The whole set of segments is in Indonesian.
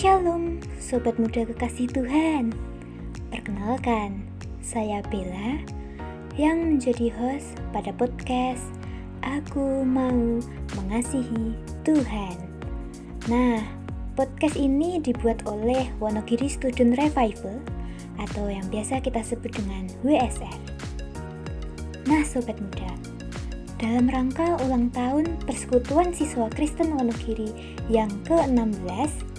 Shalom, sobat muda kekasih Tuhan. Perkenalkan, saya Bella yang menjadi host pada podcast Aku Mau Mengasihi Tuhan. Nah, podcast ini dibuat oleh Wonogiri Student Revival atau yang biasa kita sebut dengan WSR. Nah, sobat muda, dalam rangka ulang tahun Persekutuan Siswa Kristen Wonogiri yang ke-16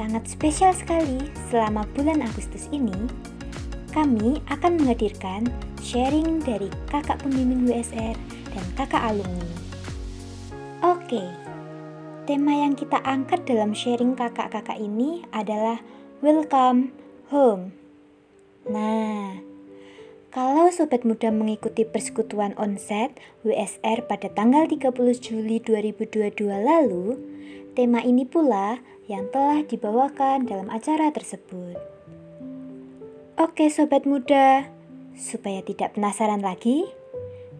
sangat spesial sekali selama bulan Agustus ini, kami akan menghadirkan sharing dari kakak pembimbing WSR dan kakak alumni. Oke, tema yang kita angkat dalam sharing kakak-kakak ini adalah Welcome Home. Nah, kalau sobat muda mengikuti persekutuan onset WSR pada tanggal 30 Juli 2022 lalu, tema ini pula yang telah dibawakan dalam acara tersebut. Oke sobat muda, supaya tidak penasaran lagi,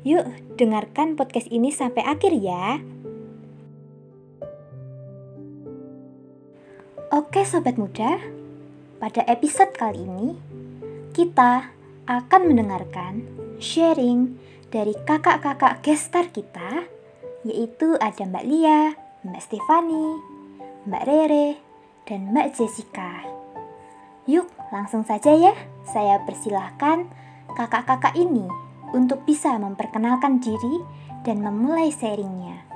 yuk dengarkan podcast ini sampai akhir ya. Oke sobat muda, pada episode kali ini kita akan mendengarkan sharing dari kakak-kakak gestar kita, yaitu ada Mbak Lia, Mbak Stefani, Mbak Rere, dan Mbak Jessica. Yuk, langsung saja ya. Saya persilahkan kakak-kakak ini untuk bisa memperkenalkan diri dan memulai sharingnya.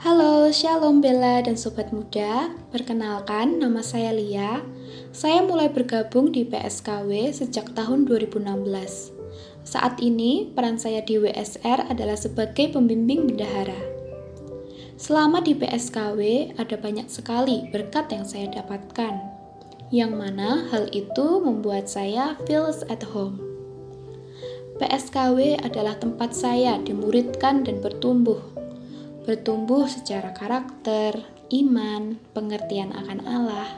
Halo, Shalom Bella dan Sobat Muda. Perkenalkan, nama saya Lia. Saya mulai bergabung di PSKW sejak tahun 2016. Saat ini, peran saya di WSR adalah sebagai pembimbing bendahara. Selama di PSKW, ada banyak sekali berkat yang saya dapatkan, yang mana hal itu membuat saya feels at home. PSKW adalah tempat saya dimuridkan dan bertumbuh. Bertumbuh secara karakter, iman, pengertian akan Allah.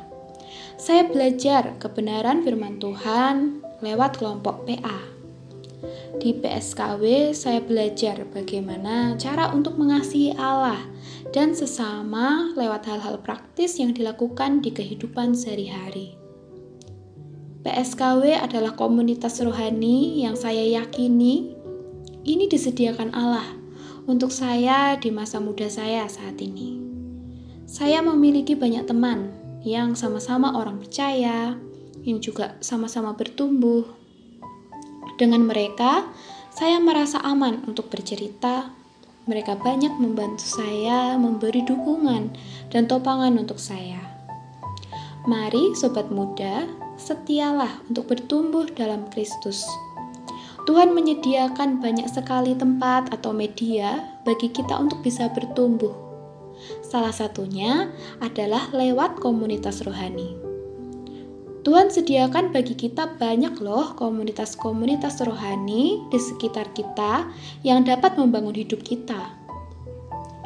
Saya belajar kebenaran firman Tuhan lewat kelompok PA. Di PSKW, saya belajar bagaimana cara untuk mengasihi Allah dan sesama lewat hal-hal praktis yang dilakukan di kehidupan sehari-hari. PSKW adalah komunitas rohani yang saya yakini ini disediakan Allah untuk saya di masa muda saya saat ini. Saya memiliki banyak teman yang sama-sama orang percaya, yang juga sama-sama bertumbuh. Dengan mereka, saya merasa aman untuk bercerita mereka banyak membantu saya, memberi dukungan dan topangan untuk saya. Mari, sobat muda, setialah untuk bertumbuh dalam Kristus. Tuhan menyediakan banyak sekali tempat atau media bagi kita untuk bisa bertumbuh. Salah satunya adalah lewat komunitas rohani. Tuhan sediakan bagi kita banyak loh komunitas-komunitas rohani di sekitar kita yang dapat membangun hidup kita.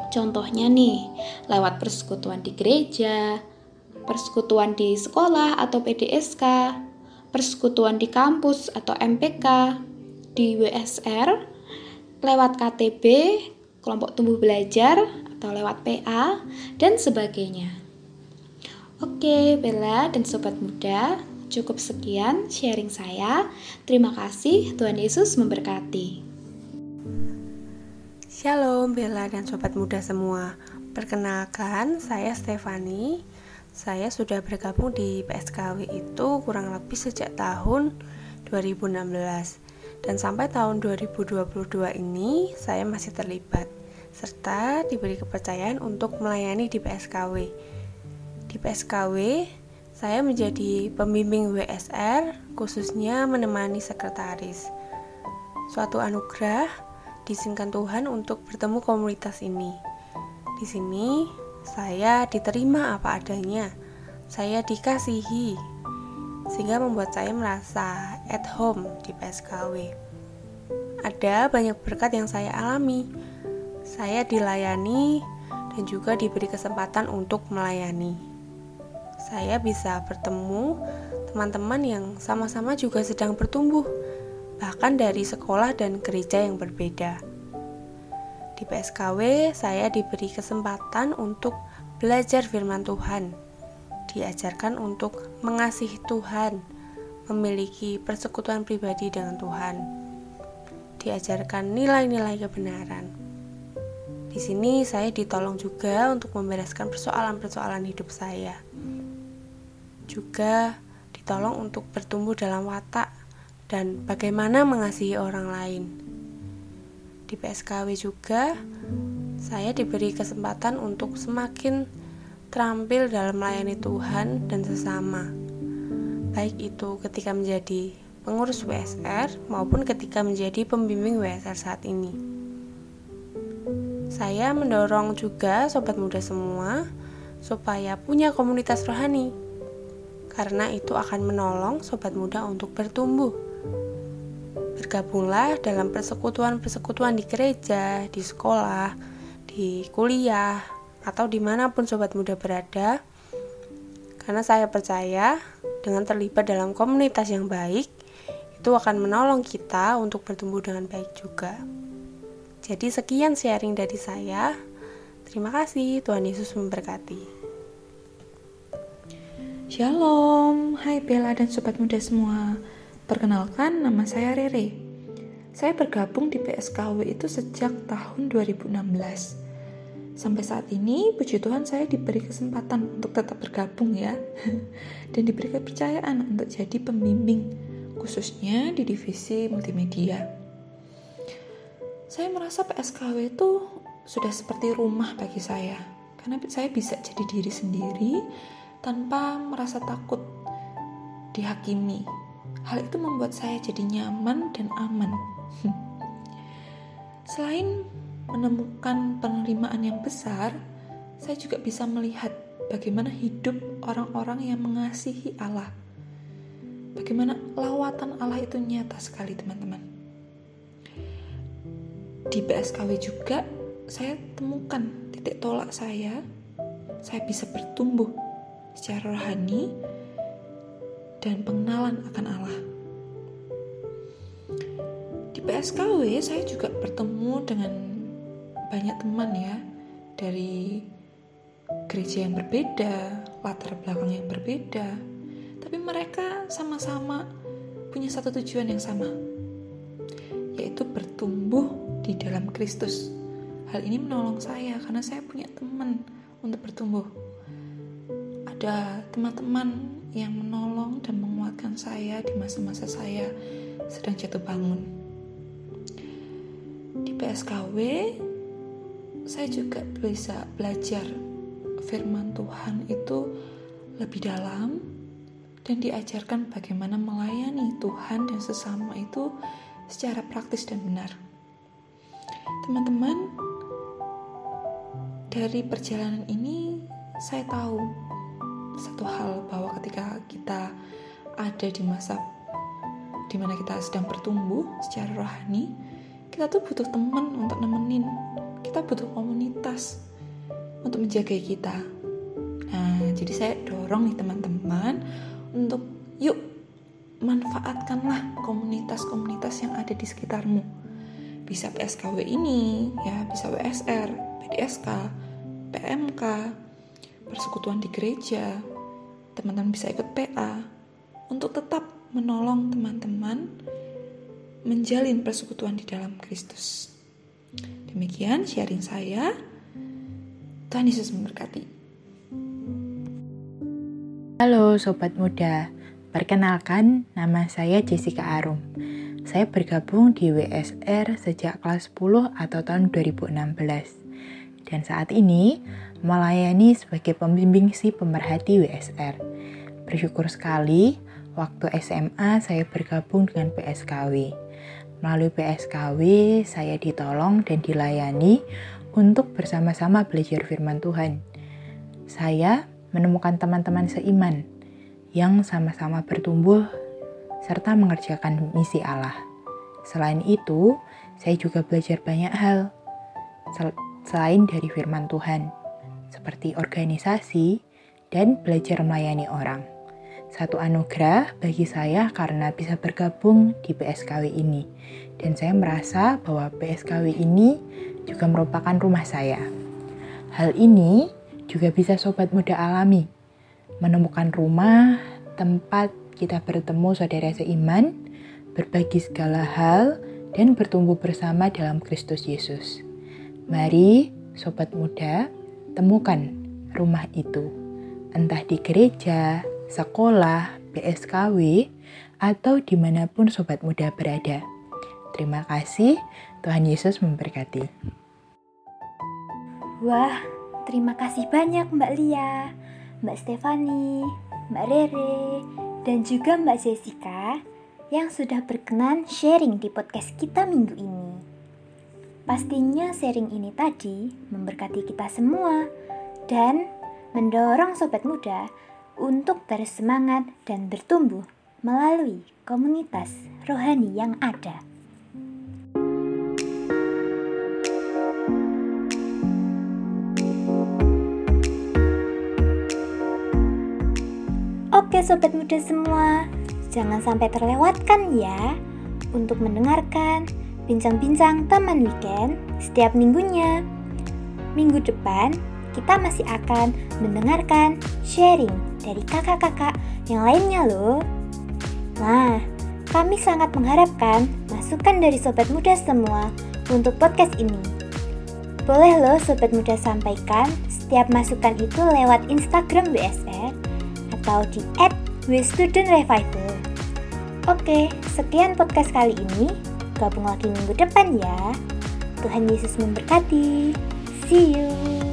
Contohnya nih, lewat persekutuan di gereja, persekutuan di sekolah atau PDSK, persekutuan di kampus atau MPK, di WSR, lewat KTB, kelompok tumbuh belajar, atau lewat PA, dan sebagainya. Oke, Bella dan sobat muda, cukup sekian sharing saya. Terima kasih, Tuhan Yesus memberkati. Shalom Bella dan sobat muda semua. Perkenalkan, saya Stefani. Saya sudah bergabung di PSKW itu kurang lebih sejak tahun 2016 dan sampai tahun 2022 ini saya masih terlibat serta diberi kepercayaan untuk melayani di PSKW. Di PSKW, saya menjadi pembimbing WSR, khususnya menemani sekretaris. Suatu anugerah diizinkan Tuhan untuk bertemu komunitas ini. Di sini, saya diterima apa adanya. Saya dikasihi, sehingga membuat saya merasa at home di PSKW. Ada banyak berkat yang saya alami. Saya dilayani dan juga diberi kesempatan untuk melayani saya bisa bertemu teman-teman yang sama-sama juga sedang bertumbuh, bahkan dari sekolah dan gereja yang berbeda. Di PSKW, saya diberi kesempatan untuk belajar firman Tuhan diajarkan untuk mengasihi Tuhan, memiliki persekutuan pribadi dengan Tuhan, diajarkan nilai-nilai kebenaran. Di sini saya ditolong juga untuk membereskan persoalan-persoalan hidup saya. Juga ditolong untuk bertumbuh dalam watak dan bagaimana mengasihi orang lain. Di PSKW juga saya diberi kesempatan untuk semakin terampil dalam melayani Tuhan dan sesama. Baik itu ketika menjadi pengurus WSR maupun ketika menjadi pembimbing WSR saat ini. Saya mendorong juga sobat muda semua supaya punya komunitas rohani. Karena itu akan menolong sobat muda untuk bertumbuh Bergabunglah dalam persekutuan-persekutuan di gereja, di sekolah, di kuliah, atau di mana pun sobat muda berada. Karena saya percaya dengan terlibat dalam komunitas yang baik, itu akan menolong kita untuk bertumbuh dengan baik juga. Jadi sekian sharing dari saya. Terima kasih, Tuhan Yesus memberkati. Shalom, hai Bella dan sobat muda semua. Perkenalkan, nama saya Rere. Saya bergabung di PSKW itu sejak tahun 2016. Sampai saat ini, puji Tuhan saya diberi kesempatan untuk tetap bergabung ya. Dan diberi kepercayaan untuk jadi pembimbing, khususnya di divisi multimedia. Saya merasa PSKW itu sudah seperti rumah bagi saya. Karena saya bisa jadi diri sendiri tanpa merasa takut dihakimi Hal itu membuat saya jadi nyaman dan aman. Selain menemukan penerimaan yang besar, saya juga bisa melihat bagaimana hidup orang-orang yang mengasihi Allah. Bagaimana lawatan Allah itu nyata sekali, teman-teman. Di BSKW juga saya temukan titik tolak saya. Saya bisa bertumbuh secara rohani dan pengenalan akan Allah. Di PSKW saya juga bertemu dengan banyak teman ya dari gereja yang berbeda, latar belakang yang berbeda, tapi mereka sama-sama punya satu tujuan yang sama, yaitu bertumbuh di dalam Kristus. Hal ini menolong saya karena saya punya teman untuk bertumbuh. Ada teman-teman yang menolong dan menguatkan saya di masa-masa saya sedang jatuh bangun. Di PSKW, saya juga bisa belajar firman Tuhan itu lebih dalam dan diajarkan bagaimana melayani Tuhan dan sesama itu secara praktis dan benar. Teman-teman, dari perjalanan ini saya tahu satu hal bahwa ketika kita ada di masa di mana kita sedang bertumbuh secara rohani, kita tuh butuh teman untuk nemenin. Kita butuh komunitas untuk menjaga kita. Nah, jadi saya dorong nih teman-teman untuk yuk manfaatkanlah komunitas-komunitas yang ada di sekitarmu. Bisa PSKW ini, ya bisa WSR, PDSK, PMK, persekutuan di gereja, teman-teman bisa ikut PA untuk tetap menolong teman-teman menjalin persekutuan di dalam Kristus. Demikian sharing saya. Tuhan Yesus memberkati. Halo sobat muda, perkenalkan nama saya Jessica Arum. Saya bergabung di WSR sejak kelas 10 atau tahun 2016 dan saat ini melayani sebagai pembimbing si pemerhati WSR. Bersyukur sekali waktu SMA saya bergabung dengan PSKW. Melalui PSKW saya ditolong dan dilayani untuk bersama-sama belajar firman Tuhan. Saya menemukan teman-teman seiman yang sama-sama bertumbuh serta mengerjakan misi Allah. Selain itu, saya juga belajar banyak hal selain dari firman Tuhan, seperti organisasi dan belajar melayani orang. Satu anugerah bagi saya karena bisa bergabung di PSKW ini, dan saya merasa bahwa PSKW ini juga merupakan rumah saya. Hal ini juga bisa sobat muda alami. menemukan rumah, tempat kita bertemu saudara seiman, berbagi segala hal, dan bertumbuh bersama dalam Kristus Yesus. Mari, sobat muda, temukan rumah itu, entah di gereja, sekolah, BSKW, atau di mana pun sobat muda berada. Terima kasih, Tuhan Yesus memberkati. Wah, terima kasih banyak Mbak Lia, Mbak Stefani, Mbak Rere, dan juga Mbak Jessica yang sudah berkenan sharing di podcast kita minggu ini. Pastinya sharing ini tadi memberkati kita semua dan mendorong sobat muda untuk terus semangat dan bertumbuh melalui komunitas rohani yang ada. Oke sobat muda semua, jangan sampai terlewatkan ya untuk mendengarkan bincang-bincang teman weekend setiap minggunya. Minggu depan kita masih akan mendengarkan sharing dari kakak-kakak yang lainnya loh. Nah, kami sangat mengharapkan masukan dari sobat muda semua untuk podcast ini. Boleh loh sobat muda sampaikan setiap masukan itu lewat Instagram WSR atau di @wstudentrevival. Oke, sekian podcast kali ini. Gabung lagi minggu depan ya. Tuhan Yesus memberkati. See you.